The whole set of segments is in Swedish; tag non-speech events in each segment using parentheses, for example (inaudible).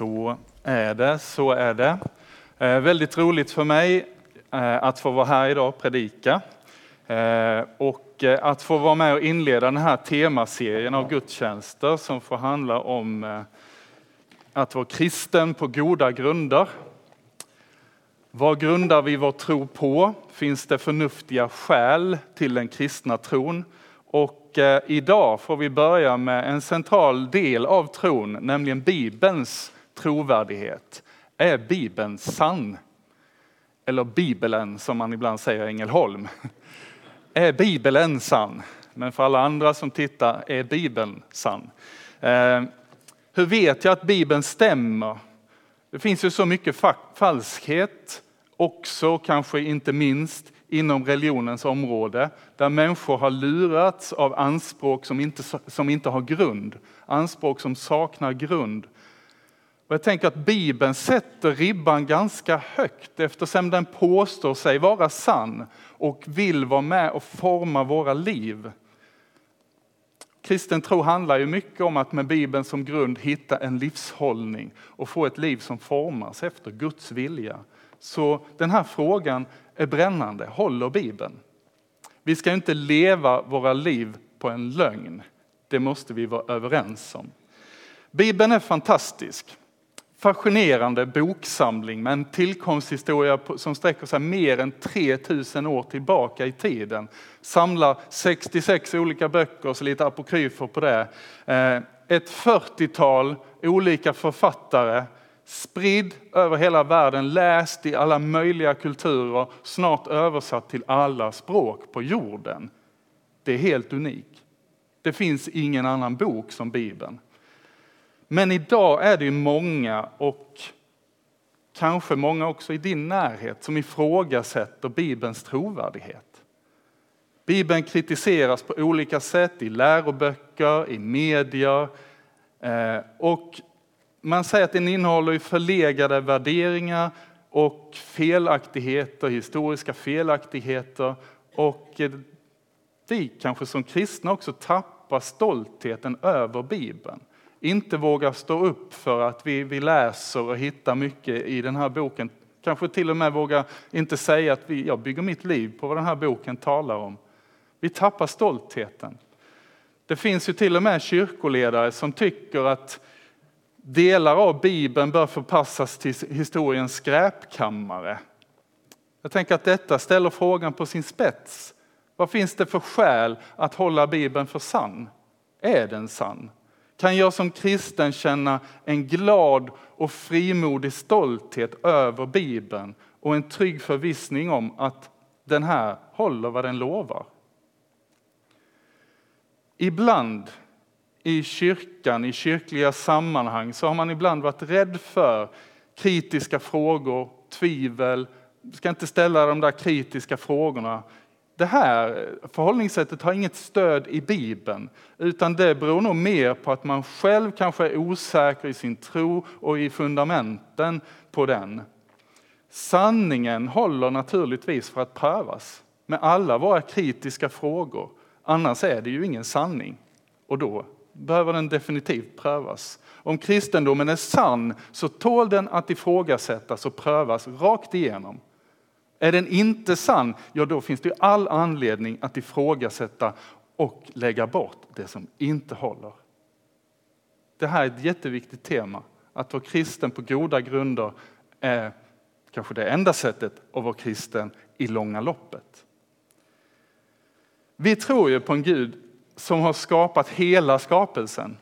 Så är det, så är det. Eh, väldigt roligt för mig eh, att få vara här idag och predika. Eh, och eh, att få vara med och inleda den här temaserien av gudstjänster som får handla om eh, att vara kristen på goda grunder. Vad grundar vi vår tro på? Finns det förnuftiga skäl till den kristna tron? Och eh, idag får vi börja med en central del av tron, nämligen Bibelns trovärdighet. Är Bibeln sann? Eller Bibeln som man ibland säger i Ängelholm. Är Bibeln sann? Men för alla andra som tittar, är Bibeln sann? Eh, hur vet jag att Bibeln stämmer? Det finns ju så mycket falskhet, också kanske inte minst inom religionens område, där människor har lurats av anspråk som inte, som inte har grund, anspråk som saknar grund. Och jag tänker att Bibeln sätter ribban ganska högt eftersom den påstår sig vara sann och vill vara med och forma våra liv. Kristen tro handlar ju mycket om att med Bibeln som grund hitta en livshållning och få ett liv som formas efter Guds vilja. Så den här frågan är brännande. Håller Bibeln? Vi ska inte leva våra liv på en lögn. Det måste vi vara överens om. Bibeln är fantastisk. Fascinerande boksamling med en tillkomsthistoria som sträcker sig mer än 3000 år tillbaka i tiden. Samlar 66 olika böcker och så lite apokryfer på det. Eh, ett 40-tal olika författare spridd över hela världen, läst i alla möjliga kulturer, snart översatt till alla språk på jorden. Det är helt unikt. Det finns ingen annan bok som Bibeln. Men idag är det många, och kanske många också i din närhet, som ifrågasätter Bibelns trovärdighet. Bibeln kritiseras på olika sätt i läroböcker, i medier. Eh, och man säger att den innehåller förlegade värderingar och felaktigheter, historiska felaktigheter. Och vi kanske som kristna också tappar stoltheten över Bibeln. Inte vågar stå upp för att vi, vi läser och hittar mycket i den här boken. Kanske till och med vågar inte säga att vi, jag bygger mitt liv på vad den här boken talar om. Vi tappar stoltheten. Det finns ju till och med kyrkoledare som tycker att Delar av Bibeln bör förpassas till historiens skräpkammare. Jag tänker att detta ställer frågan på sin spets. Vad finns det för skäl att hålla Bibeln för sann? Är den sann? Kan jag som kristen känna en glad och frimodig stolthet över Bibeln och en trygg förvissning om att den här håller vad den lovar? Ibland i kyrkan, i kyrkliga sammanhang, så har man ibland varit rädd för kritiska frågor, tvivel. Du ska inte ställa de där kritiska frågorna. Det här förhållningssättet har inget stöd i Bibeln, utan det beror nog mer på att man själv kanske är osäker i sin tro och i fundamenten på den. Sanningen håller naturligtvis för att prövas med alla våra kritiska frågor. Annars är det ju ingen sanning. Och då behöver den definitivt prövas. Om kristendomen är sann så tål den att ifrågasättas och prövas rakt igenom. Är den inte sann, ja då finns det all anledning att ifrågasätta och lägga bort det som inte håller. Det här är ett jätteviktigt tema. Att vara kristen på goda grunder är kanske det enda sättet att vara kristen i långa loppet. Vi tror ju på en Gud som har skapat hela skapelsen.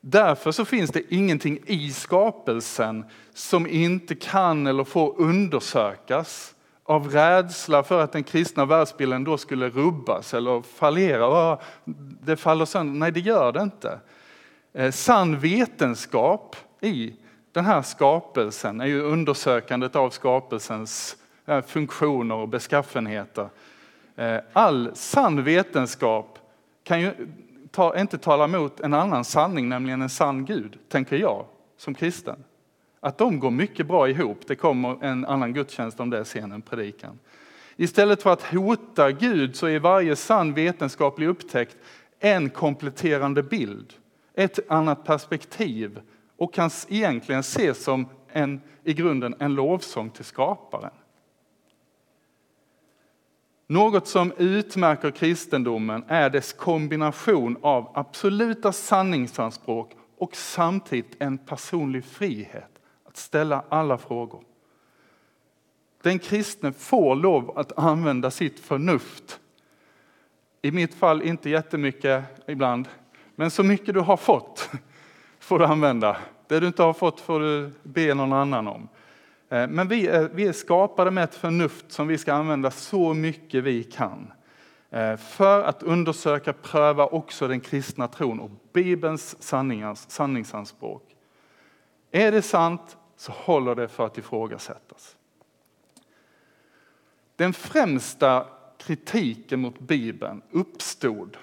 Därför så finns det ingenting i skapelsen som inte kan eller får undersökas av rädsla för att den kristna världsbilden då skulle rubbas eller fallera. Det faller sönder. Nej, det gör det inte. Eh, sann vetenskap i den här skapelsen är ju undersökandet av skapelsens eh, funktioner och beskaffenheter. Eh, all sann vetenskap kan ju inte tala emot en annan sanning, nämligen en sann Gud, tänker jag som kristen. Att de går mycket bra ihop, det kommer en annan gudstjänst om det sen, en predikan. Istället för att hota Gud så är varje sann vetenskaplig upptäckt en kompletterande bild, ett annat perspektiv och kan egentligen ses som en, i grunden en lovsång till skaparen. Något som utmärker kristendomen är dess kombination av absoluta sanningsanspråk och samtidigt en personlig frihet ställa alla frågor. Den kristne får lov att använda sitt förnuft. I mitt fall inte jättemycket ibland, men så mycket du har fått får du använda. Det du inte har fått får du be någon annan om. Eh, men vi är, vi är skapade med ett förnuft som vi ska använda så mycket vi kan. Eh, för att undersöka, pröva också den kristna tron och Bibelns sanningsanspråk. Är det sant så håller det för att ifrågasättas. Den främsta kritiken mot Bibeln uppstod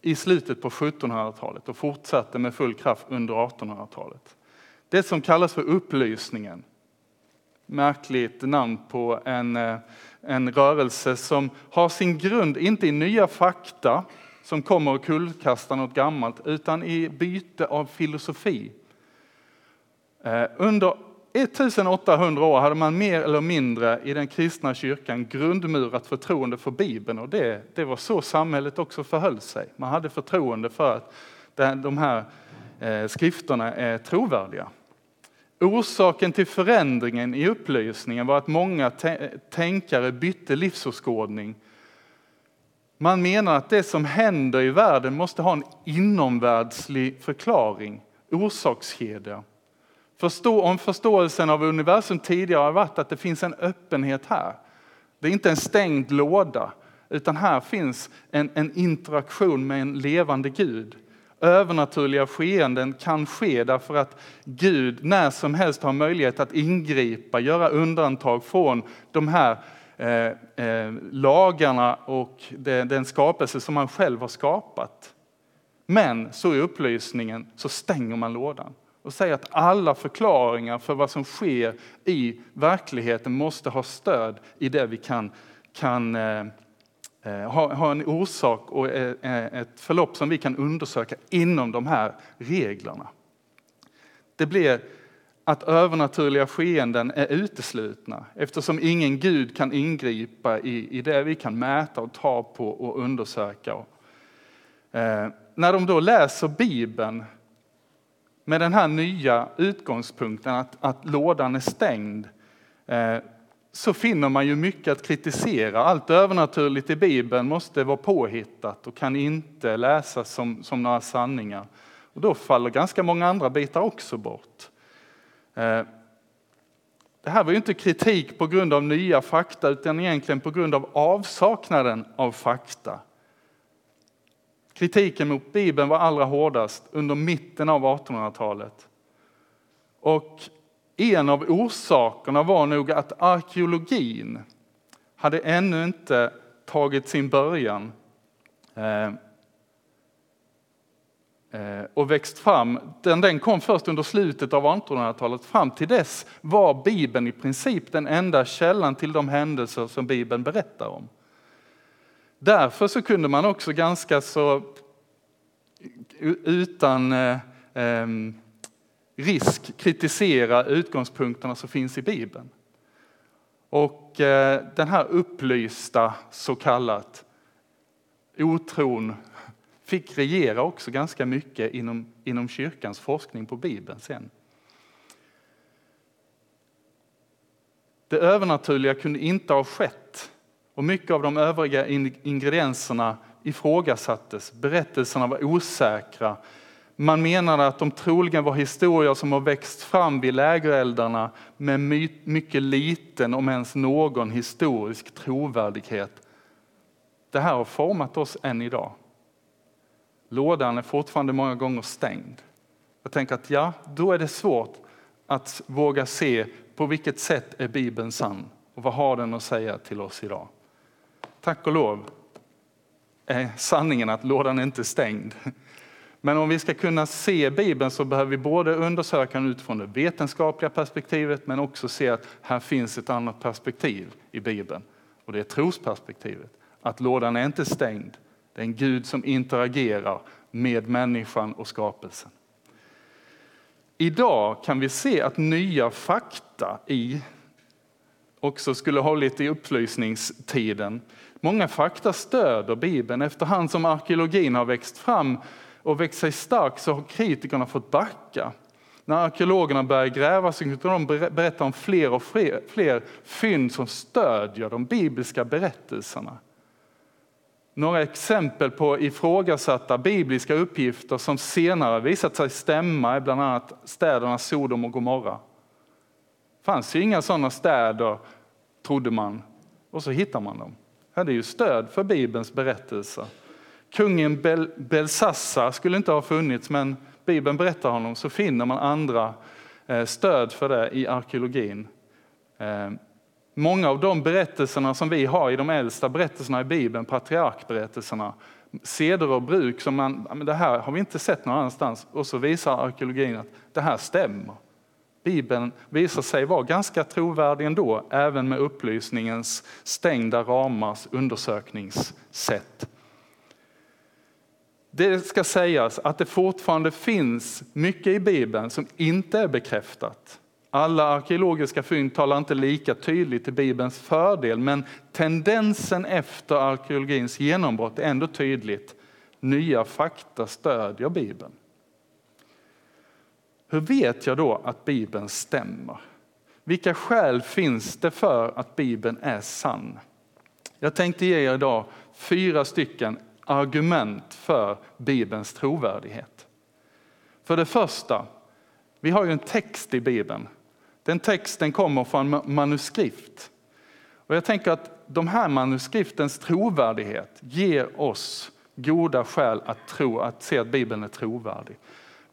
i slutet på 1700-talet och fortsatte med full kraft under 1800-talet. Det som kallas för upplysningen. Märkligt namn på en, eh, en rörelse som har sin grund inte i nya fakta som kommer och kullkastar något gammalt utan i byte av filosofi. Eh, under 1800 år hade man mer eller mindre i den kristna kyrkan grundmurat förtroende för Bibeln och det, det var så samhället också förhöll sig. Man hade förtroende för att de här eh, skrifterna är trovärdiga. Orsaken till förändringen i upplysningen var att många tänkare bytte livsåskådning. Man menar att det som händer i världen måste ha en inomvärldslig förklaring, orsakskedja. Förstå, om förståelsen av universum tidigare har varit att det finns en öppenhet här. Det är inte en stängd låda, utan här finns en, en interaktion med en levande Gud. Övernaturliga skeenden kan ske därför att Gud när som helst har möjlighet att ingripa, göra undantag från de här eh, eh, lagarna och det, den skapelse som han själv har skapat. Men så i upplysningen så stänger man lådan och säger att alla förklaringar för vad som sker i verkligheten måste ha stöd i det vi kan, kan eh, eh ha, ha en orsak och eh, eh, ett förlopp som vi kan undersöka inom de här reglerna. Det blir att övernaturliga skeenden är uteslutna eftersom ingen Gud kan ingripa i, i det vi kan mäta och ta på och undersöka. Eh, när de då läser Bibeln med den här nya utgångspunkten att, att lådan är stängd eh, så finner man ju mycket att kritisera. Allt övernaturligt i Bibeln måste vara påhittat och kan inte läsas som, som några sanningar. Och då faller ganska många andra bitar också bort. Eh, det här var ju inte kritik på grund av nya fakta utan egentligen på grund av avsaknaden av fakta. Kritiken mot Bibeln var allra hårdast under mitten av 1800-talet. Och en av orsakerna var nog att arkeologin hade ännu inte tagit sin början eh, eh, och växt fram. Den, den kom först under slutet av 1800-talet. Fram till dess var Bibeln i princip den enda källan till de händelser som Bibeln berättar om. Därför så kunde man också ganska så utan eh, ehm, risk kritisera utgångspunkterna som finns i Bibeln. Och eh, den här upplysta, så kallat, otron fick regera också ganska mycket inom, inom kyrkans forskning på Bibeln sen. Det övernaturliga kunde inte ha skett och mycket av de övriga ingredienserna ifrågasattes. Berättelserna var osäkra. Man menade att de troligen var historier som har växt fram vid lägereldarna med mycket liten, om ens någon, historisk trovärdighet. Det här har format oss än idag. Lådan är fortfarande många gånger stängd. Jag tänker att ja, då är det svårt att våga se på vilket sätt är Bibeln sann och vad har den att säga till oss idag. Tack och lov är sanningen att lådan är inte stängd. Men om vi ska kunna se Bibeln så behöver vi både undersöka den utifrån det vetenskapliga perspektivet men också se att här finns ett annat perspektiv i Bibeln. Och det är trosperspektivet. Att lådan är inte stängd. Det är en Gud som interagerar med människan och skapelsen. Idag kan vi se att nya fakta i också skulle ha hållit i upplysningstiden. Många fakta stöder Bibeln. Efterhand som arkeologin har växt fram och växt sig stark så har kritikerna fått backa. När arkeologerna börjar gräva så kan de berätta om fler och fler, fler fynd som stödjer de bibliska berättelserna. Några exempel på ifrågasatta bibliska uppgifter som senare visat sig stämma är bland annat städerna Sodom och Gomorra. Det fanns ju inga sådana städer, trodde man, och så hittar man dem. Det är ju stöd för Bibelns berättelser. Kungen Bel Belsassar skulle inte ha funnits, men Bibeln berättar honom, så finner man andra eh, stöd för det i arkeologin. Eh, många av de berättelserna som vi har i de äldsta berättelserna i Bibeln, patriarkberättelserna, seder och bruk som man, men det här har vi inte sett någon annanstans. Och så visar arkeologin att det här stämmer. Bibeln visar sig vara ganska trovärdig ändå, även med upplysningens stängda ramars undersökningssätt. Det ska sägas att det fortfarande finns mycket i Bibeln som inte är bekräftat. Alla arkeologiska fynd talar inte lika tydligt till Bibelns fördel, men tendensen efter arkeologins genombrott är ändå tydligt. Nya fakta stödjer Bibeln. Hur vet jag då att Bibeln stämmer? Vilka skäl finns det för att Bibeln är sann? Jag tänkte ge er idag fyra stycken argument för Bibelns trovärdighet. För det första, vi har ju en text i Bibeln. Den texten kommer från manuskript. Och jag tänker att de här manuskriptens trovärdighet ger oss goda skäl att tro att se att Bibeln är trovärdig.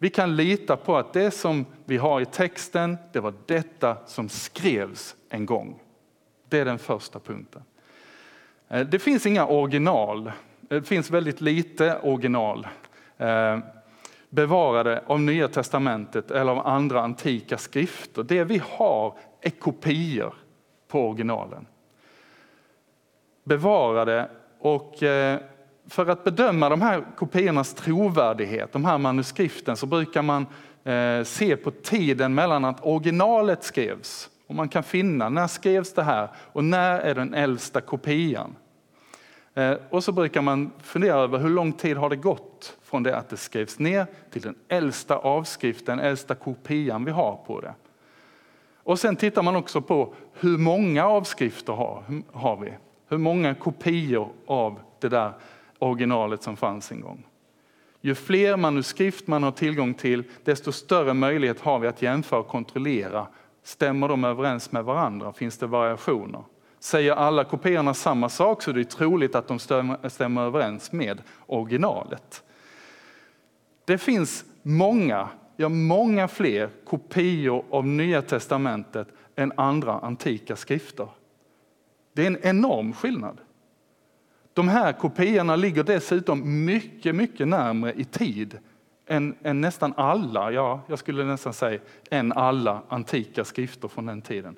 Vi kan lita på att det som vi har i texten, det var detta som skrevs en gång. Det är den första punkten. Eh, det finns inga original eh, det finns väldigt lite original eh, bevarade av Nya Testamentet eller av andra antika skrifter. Det vi har är kopior på originalen. Bevarade och för att bedöma de här kopiornas trovärdighet, de här manuskriften, så brukar man eh, se på tiden mellan att originalet skrevs och man kan finna när skrevs det här och när är den äldsta kopian. Eh, och så brukar man fundera över hur lång tid har det gått från det att det skrevs ner till den äldsta avskriften, den äldsta kopian vi har på det. Och sen tittar man också på hur många avskrifter har, har vi? Hur många kopior av det där originalet som fanns en gång. Ju fler manuskript man har tillgång till, desto större möjlighet har vi att jämföra och kontrollera. Stämmer de överens med varandra? Finns det variationer? Säger alla kopiorna samma sak så är det troligt att de stämmer överens med originalet. Det finns många, ja många fler kopior av Nya Testamentet än andra antika skrifter. Det är en enorm skillnad. De här kopiorna ligger dessutom mycket, mycket närmare i tid än, än, nästan alla, ja, jag skulle nästan säga än alla antika skrifter från den tiden.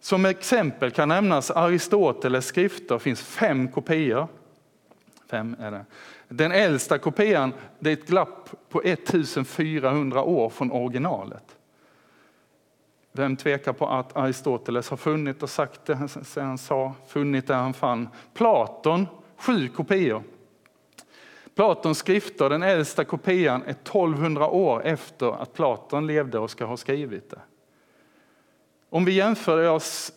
Som exempel kan nämnas Aristoteles skrifter, det finns fem kopior. Fem är det. Den äldsta kopian det är ett glapp på 1400 år från originalet. Vem tvekar på att Aristoteles har funnit och sagt det han sa, funnit det han fann. Platon, sju kopior. Platons skrifter, den äldsta kopian, är 1200 år efter att Platon levde och ska ha skrivit det. Om vi jämför oss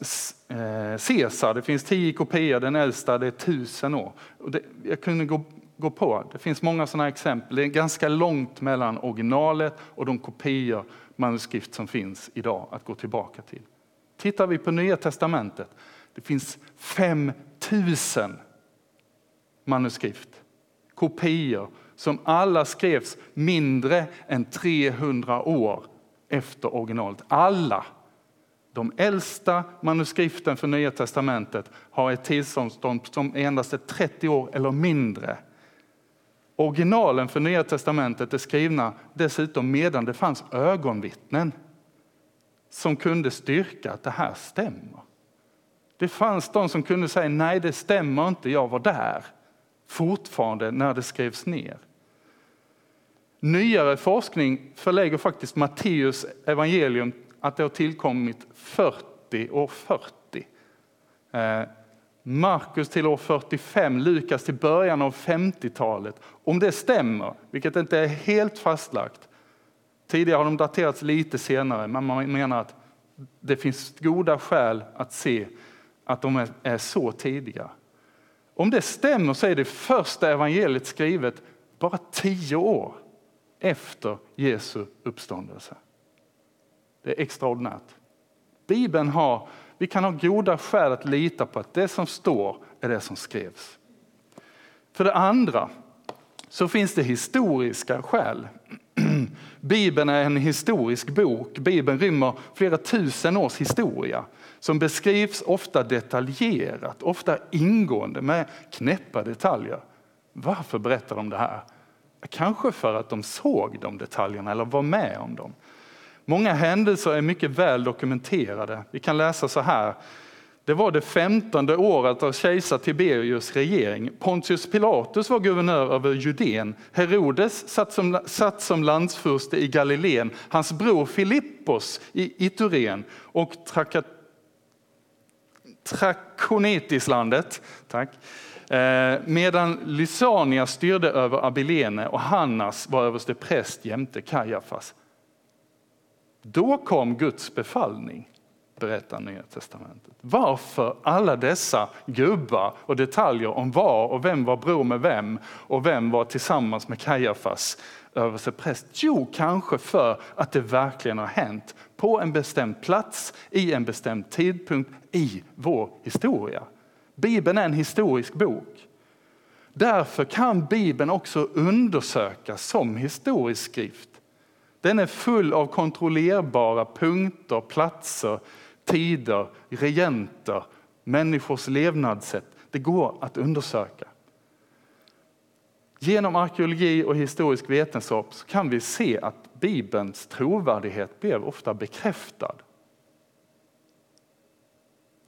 eh, Caesar, det finns tio kopior, den äldsta det är tusen år. jag kunde gå, gå på, det finns många sådana exempel. Det är ganska långt mellan originalet och de kopior, manuskript som finns idag att gå tillbaka till. Tittar vi på Nya Testamentet, det finns 5000 manuskript, kopior som alla skrevs mindre än 300 år efter originalet. Alla de äldsta manuskripten för Nya Testamentet har ett tidsavstånd som endast är 30 år eller mindre. Originalen för Nya Testamentet är skrivna dessutom medan det fanns ögonvittnen som kunde styrka att det här stämmer. Det fanns de som kunde säga nej, det stämmer inte, jag var där fortfarande när det skrevs ner. Nyare forskning förlägger faktiskt Matteus evangelium att det har tillkommit 40 år 40. Markus till år 45, Lukas till början av 50-talet. Om det stämmer, vilket inte är helt fastlagt. Tidigare har de daterats lite senare, men man menar att det finns goda skäl att se att de är så tidiga. Om det stämmer så är det första evangeliet skrivet bara tio år efter Jesu uppståndelse. Det är extraordinärt. Bibeln har, vi kan ha goda skäl att lita på att det som står är det som skrevs. För det andra så finns det historiska skäl. (clears throat) Bibeln är en historisk bok. Bibeln rymmer flera tusen års historia som beskrivs ofta detaljerat, ofta ingående med knäppa detaljer. Varför berättar de det här? Kanske för att de såg de detaljerna eller var med om dem. Många händelser är mycket väl dokumenterade. Vi kan läsa så här. Det var det femtonde året av kejsar Tiberius regering. Pontius Pilatus var guvernör över Judeen. Herodes satt som, satt som landsfurste i Galileen. Hans bror Filippos i Ituren och Trakat, Trakonitislandet. Tack. Eh, medan Lysania styrde över Abilene och Hannas var överste präst jämte Kajafas. Då kom Guds befallning, berättar Nya Testamentet. Varför alla dessa gubbar och detaljer om var och vem var bror med vem och vem var tillsammans med Kajafas överstepräst? Jo, kanske för att det verkligen har hänt på en bestämd plats, i en bestämd tidpunkt i vår historia. Bibeln är en historisk bok. Därför kan Bibeln också undersökas som historisk skrift. Den är full av kontrollerbara punkter, platser, tider, regenter, människors levnadssätt. Det går att undersöka. Genom arkeologi och historisk vetenskap kan vi se att Bibelns trovärdighet blev ofta bekräftad.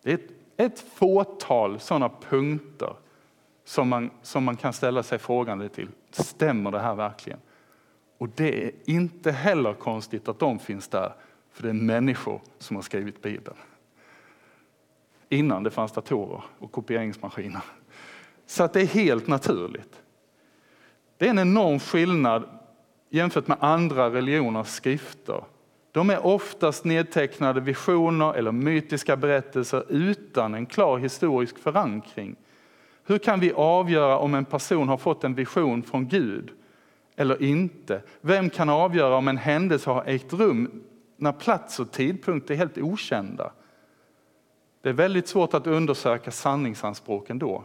Det är ett, ett fåtal sådana punkter som man, som man kan ställa sig frågande till. Stämmer det här verkligen? Och det är inte heller konstigt att de finns där, för det är människor som har skrivit Bibeln. Innan det fanns datorer och kopieringsmaskiner. Så att det är helt naturligt. Det är en enorm skillnad jämfört med andra religioners skrifter. De är oftast nedtecknade visioner eller mytiska berättelser utan en klar historisk förankring. Hur kan vi avgöra om en person har fått en vision från Gud eller inte? Vem kan avgöra om en händelse har ägt rum när plats och tidpunkt är helt okända? Det är väldigt svårt att undersöka sanningsanspråken då.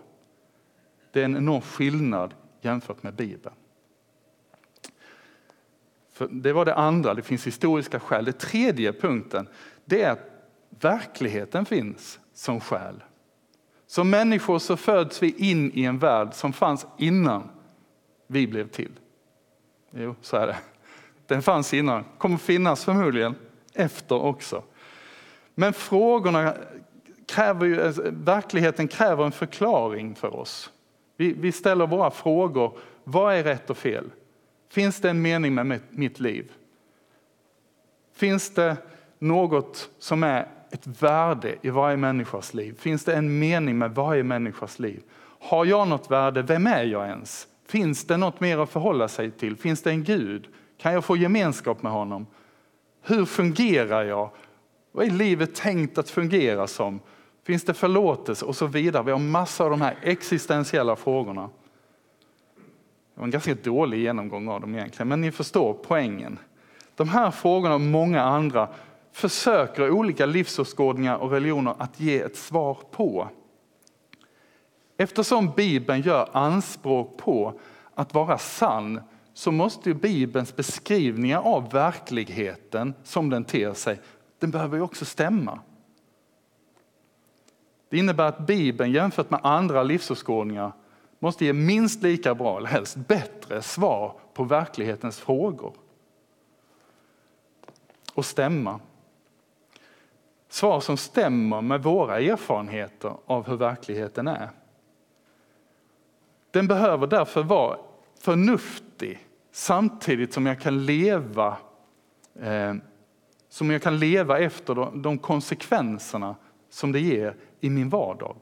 Det är en enorm skillnad jämfört med Bibeln. För det var det andra, det finns historiska skäl. Det tredje punkten, det är att verkligheten finns som skäl. Som människor så föds vi in i en värld som fanns innan vi blev till. Jo, så är det. Den fanns innan, kommer finnas förmodligen efter också. Men frågorna kräver ju, eh, verkligheten kräver en förklaring för oss. Vi, vi ställer våra frågor. Vad är rätt och fel? Finns det en mening med mitt liv? Finns det något som är ett värde i varje människas liv? Finns det en mening med varje människas liv? Har jag något värde? Vem är jag ens? Finns det något mer att förhålla sig till? Finns det en Gud? Kan jag få gemenskap med honom? Hur fungerar jag? Vad är livet tänkt att fungera som? Finns det förlåtelse? Och så vidare. Vi har massor av de här existentiella frågorna. Det var en ganska dålig genomgång av dem egentligen, men ni förstår poängen. De här frågorna och många andra försöker olika livsåskådningar och religioner att ge ett svar på. Eftersom Bibeln gör anspråk på att vara sann så måste Bibelns beskrivningar av verkligheten som den ter sig, den behöver ju också stämma. Det innebär att Bibeln jämfört med andra livsåskådningar måste ge minst lika bra, eller helst bättre, svar på verklighetens frågor. Och stämma. Svar som stämmer med våra erfarenheter av hur verkligheten är. Den behöver därför vara förnuftig samtidigt som jag kan leva eh, som jag kan leva efter de, de konsekvenserna som det ger i min vardag.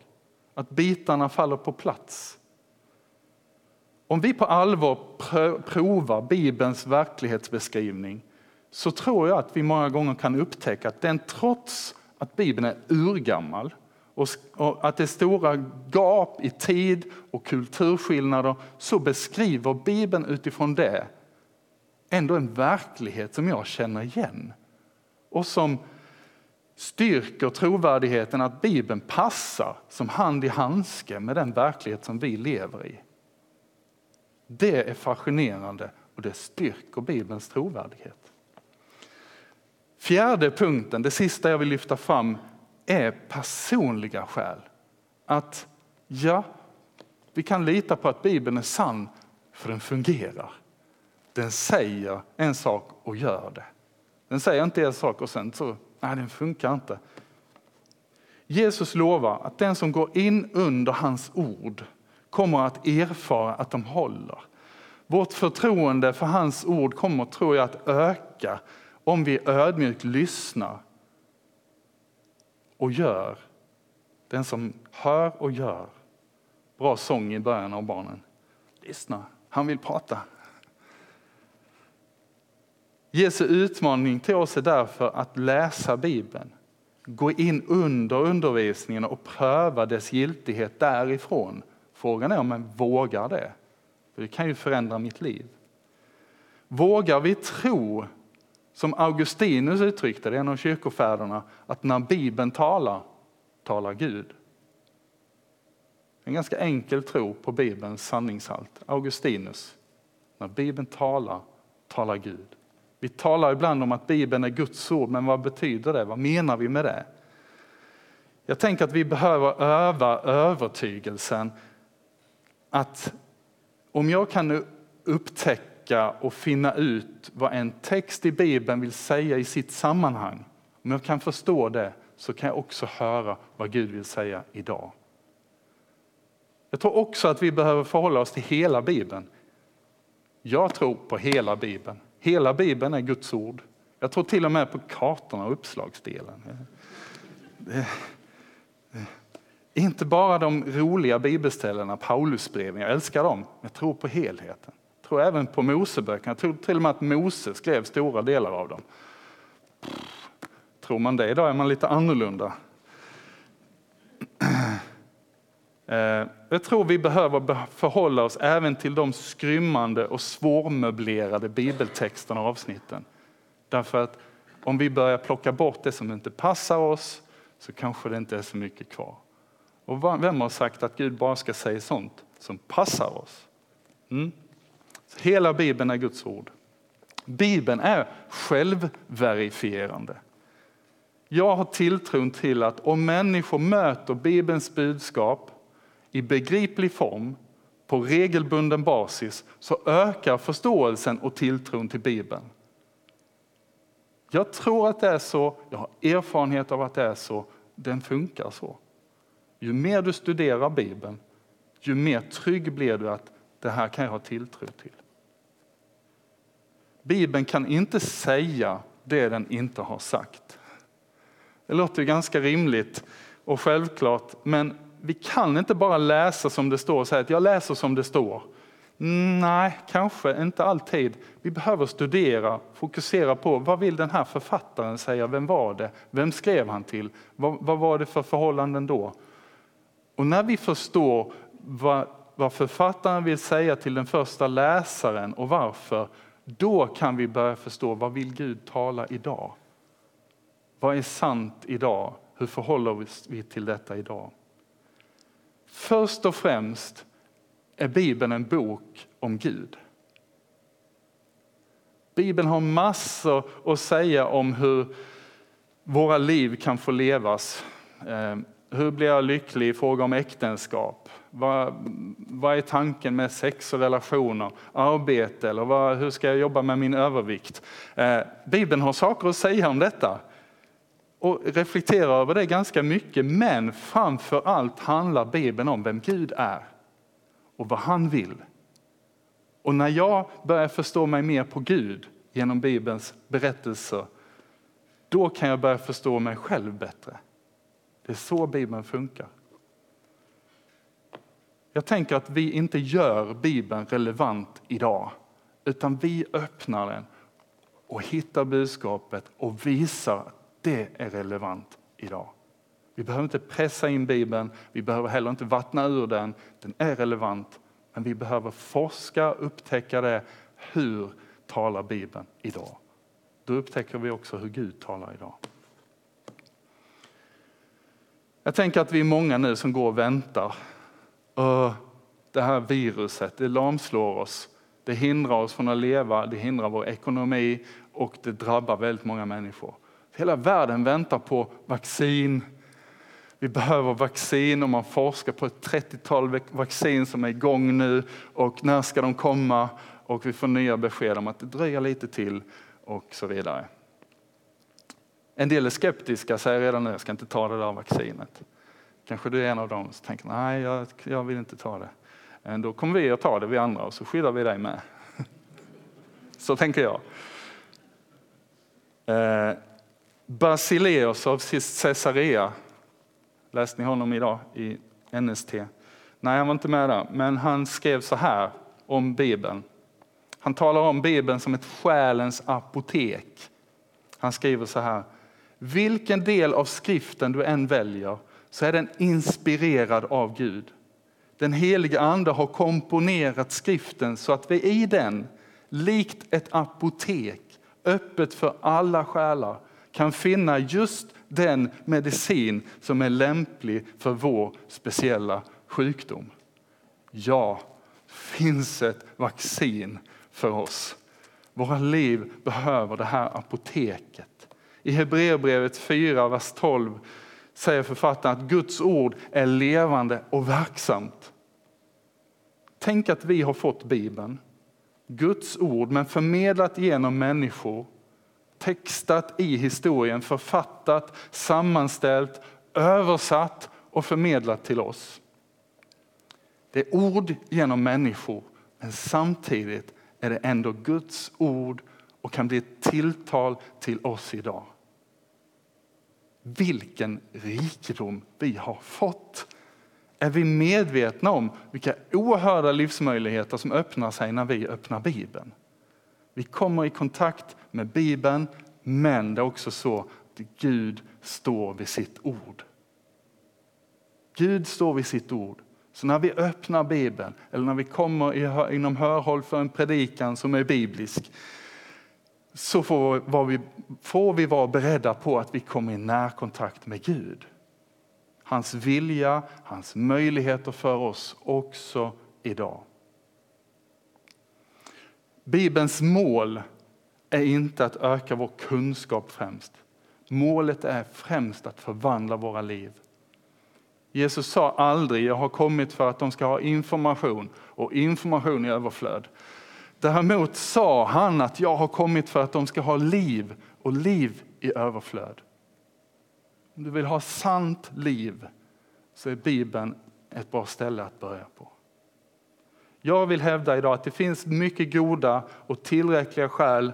Att bitarna faller på plats. Om vi på allvar provar Bibelns verklighetsbeskrivning så tror jag att vi många gånger kan upptäcka att den trots att Bibeln är urgammal och att det är stora gap i tid och kulturskillnader så beskriver Bibeln utifrån det ändå en verklighet som jag känner igen och som styrker trovärdigheten att Bibeln passar som hand i handske med den verklighet som vi lever i. Det är fascinerande och det styrker Bibelns trovärdighet. Fjärde punkten, det sista jag vill lyfta fram, är personliga skäl. Att ja, vi kan lita på att Bibeln är sann för den fungerar. Den säger en sak och gör det. Den säger inte en sak och sen så, nej den funkar inte. Jesus lovar att den som går in under hans ord kommer att erfara att de håller. Vårt förtroende för hans ord kommer, tror jag, att öka om vi ödmjukt lyssnar och gör. Den som hör och gör. Bra sång i början av barnen. Lyssna, han vill prata. Jesu utmaning till oss är därför att läsa Bibeln. Gå in under undervisningen och pröva dess giltighet därifrån. Frågan är om man vågar det. För det kan ju förändra mitt liv. Vågar vi tro, som Augustinus uttryckte det, en av kyrkofäderna, att när Bibeln talar, talar Gud. En ganska enkel tro på Bibelns sanningshalt. Augustinus, när Bibeln talar, talar Gud. Vi talar ibland om att Bibeln är Guds ord, men vad betyder det? Vad menar vi med det? Jag tänker att vi behöver öva övertygelsen att om jag kan upptäcka och finna ut vad en text i Bibeln vill säga i sitt sammanhang, om jag kan förstå det så kan jag också höra vad Gud vill säga idag. Jag tror också att vi behöver förhålla oss till hela Bibeln. Jag tror på hela Bibeln. Hela Bibeln är Guds ord. Jag tror till och med på kartorna och uppslagsdelen. Inte bara de roliga bibelställena, Paulusbreven, jag älskar dem. Jag tror på helheten. Jag tror även på Moseböckerna. Jag tror till och med att Mose skrev stora delar av dem. Tror man det idag är man lite annorlunda. Eh, jag tror vi behöver förhålla oss även till de skrymmande och svårmöblerade bibeltexterna och avsnitten. Därför att om vi börjar plocka bort det som inte passar oss så kanske det inte är så mycket kvar. Och vem har sagt att Gud bara ska säga sånt som passar oss? Mm. Hela Bibeln är Guds ord. Bibeln är självverifierande. Jag har tilltron till att om människor möter Bibelns budskap i begriplig form på regelbunden basis så ökar förståelsen och tilltron till Bibeln. Jag tror att det är så, jag har erfarenhet av att det är så, den funkar så. Ju mer du studerar Bibeln, ju mer trygg blir du att det här kan jag ha tilltro till. Bibeln kan inte säga det den inte har sagt. Det låter ganska rimligt och självklart, men vi kan inte bara läsa som det står och säga att jag läser som det står. Nej, kanske inte alltid. Vi behöver studera, fokusera på vad vill den här författaren säga? Vem var det? Vem skrev han till? Vad, vad var det för förhållanden då? Och när vi förstår vad, vad författaren vill säga till den första läsaren och varför, då kan vi börja förstå vad vill Gud tala idag? Vad är sant idag? Hur förhåller vi till detta idag? Först och främst är Bibeln en bok om Gud. Bibeln har massor att säga om hur våra liv kan få levas. Eh, hur blir jag lycklig i fråga om äktenskap? Vad, vad är tanken med sex och relationer, arbete eller vad, hur ska jag jobba med min övervikt? Eh, Bibeln har saker att säga om detta och reflekterar över det ganska mycket. Men framför allt handlar Bibeln om vem Gud är och vad han vill. Och när jag börjar förstå mig mer på Gud genom Bibelns berättelser, då kan jag börja förstå mig själv bättre. Det är så Bibeln funkar. Jag tänker att vi inte gör Bibeln relevant idag, utan vi öppnar den och hittar budskapet och visar att det är relevant idag. Vi behöver inte pressa in Bibeln, vi behöver heller inte vattna ur den. Den är relevant, men vi behöver forska, upptäcka det. Hur talar Bibeln idag? Då upptäcker vi också hur Gud talar idag. Jag tänker att vi är många nu som går och väntar. Det här viruset, det lamslår oss. Det hindrar oss från att leva, det hindrar vår ekonomi och det drabbar väldigt många människor. Hela världen väntar på vaccin. Vi behöver vaccin och man forskar på ett 30-tal vaccin som är igång nu. Och när ska de komma? Och vi får nya besked om att det dröjer lite till och så vidare. En del är skeptiska, säger redan nu, jag ska inte ta det där vaccinet. Kanske du är en av dem som tänker, nej jag, jag vill inte ta det. Men då kommer vi att ta det, vi andra, och så skyddar vi dig med. (laughs) Så tänker jag. Eh, Basileus av Caesarea, läste ni honom idag i NST? Nej, han var inte med där, men han skrev så här om Bibeln. Han talar om Bibeln som ett själens apotek. Han skriver så här. Vilken del av skriften du än väljer så är den inspirerad av Gud. Den heliga ande har komponerat skriften så att vi i den, likt ett apotek, öppet för alla själar, kan finna just den medicin som är lämplig för vår speciella sjukdom. Ja, finns ett vaccin för oss. Våra liv behöver det här apoteket. I Hebreerbrevet 4, vers 12 säger författaren att Guds ord är levande och verksamt. Tänk att vi har fått Bibeln, Guds ord, men förmedlat genom människor, textat i historien, författat, sammanställt, översatt och förmedlat till oss. Det är ord genom människor, men samtidigt är det ändå Guds ord och kan bli ett tilltal till oss idag. Vilken rikedom vi har fått! Är vi medvetna om vilka oerhörda livsmöjligheter som öppnar sig när vi öppnar Bibeln? Vi kommer i kontakt med Bibeln, men det är också så att Gud står vid sitt ord. Gud står vid sitt ord. Så när vi öppnar Bibeln eller när vi kommer inom hörhåll för en predikan som är biblisk så får vi, får vi vara beredda på att vi kommer i närkontakt med Gud. Hans vilja, hans möjligheter för oss också idag. Bibelns mål är inte att öka vår kunskap främst. Målet är främst att förvandla våra liv. Jesus sa aldrig, jag har kommit för att de ska ha information och information i överflöd. Däremot sa han att jag har kommit för att de ska ha liv och liv i överflöd. Om du vill ha sant liv så är Bibeln ett bra ställe att börja på. Jag vill hävda idag att det finns mycket goda och tillräckliga skäl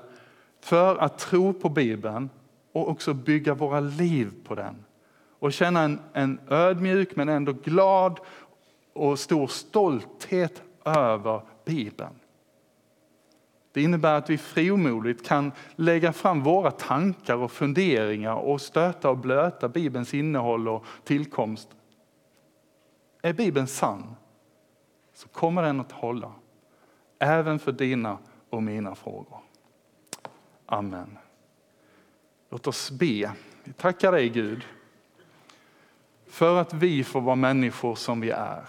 för att tro på Bibeln och också bygga våra liv på den. Och känna en, en ödmjuk men ändå glad och stor stolthet över Bibeln. Det innebär att vi frimodigt kan lägga fram våra tankar och funderingar och stöta och blöta Bibelns innehåll och tillkomst. Är Bibeln sann så kommer den att hålla, även för dina och mina frågor. Amen. Låt oss be. Vi tackar dig Gud för att vi får vara människor som vi är.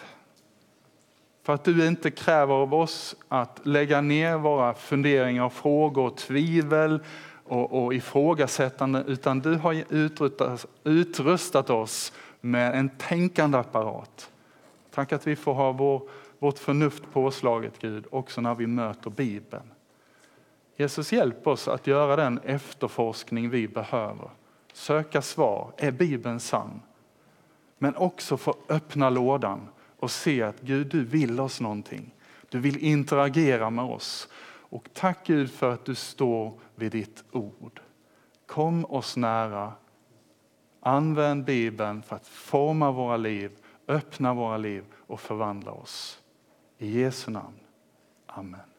För att du inte kräver av oss att lägga ner våra funderingar, frågor, tvivel och, och ifrågasättande, utan du har utrustat, utrustat oss med en tänkande apparat. Tack att vi får ha vår, vårt förnuft påslaget Gud, också när vi möter Bibeln. Jesus hjälp oss att göra den efterforskning vi behöver. Söka svar, är Bibeln sann? Men också få öppna lådan och se att Gud, du vill oss någonting. Du vill interagera med oss. Och tack Gud för att du står vid ditt ord. Kom oss nära. Använd Bibeln för att forma våra liv, öppna våra liv och förvandla oss. I Jesu namn. Amen.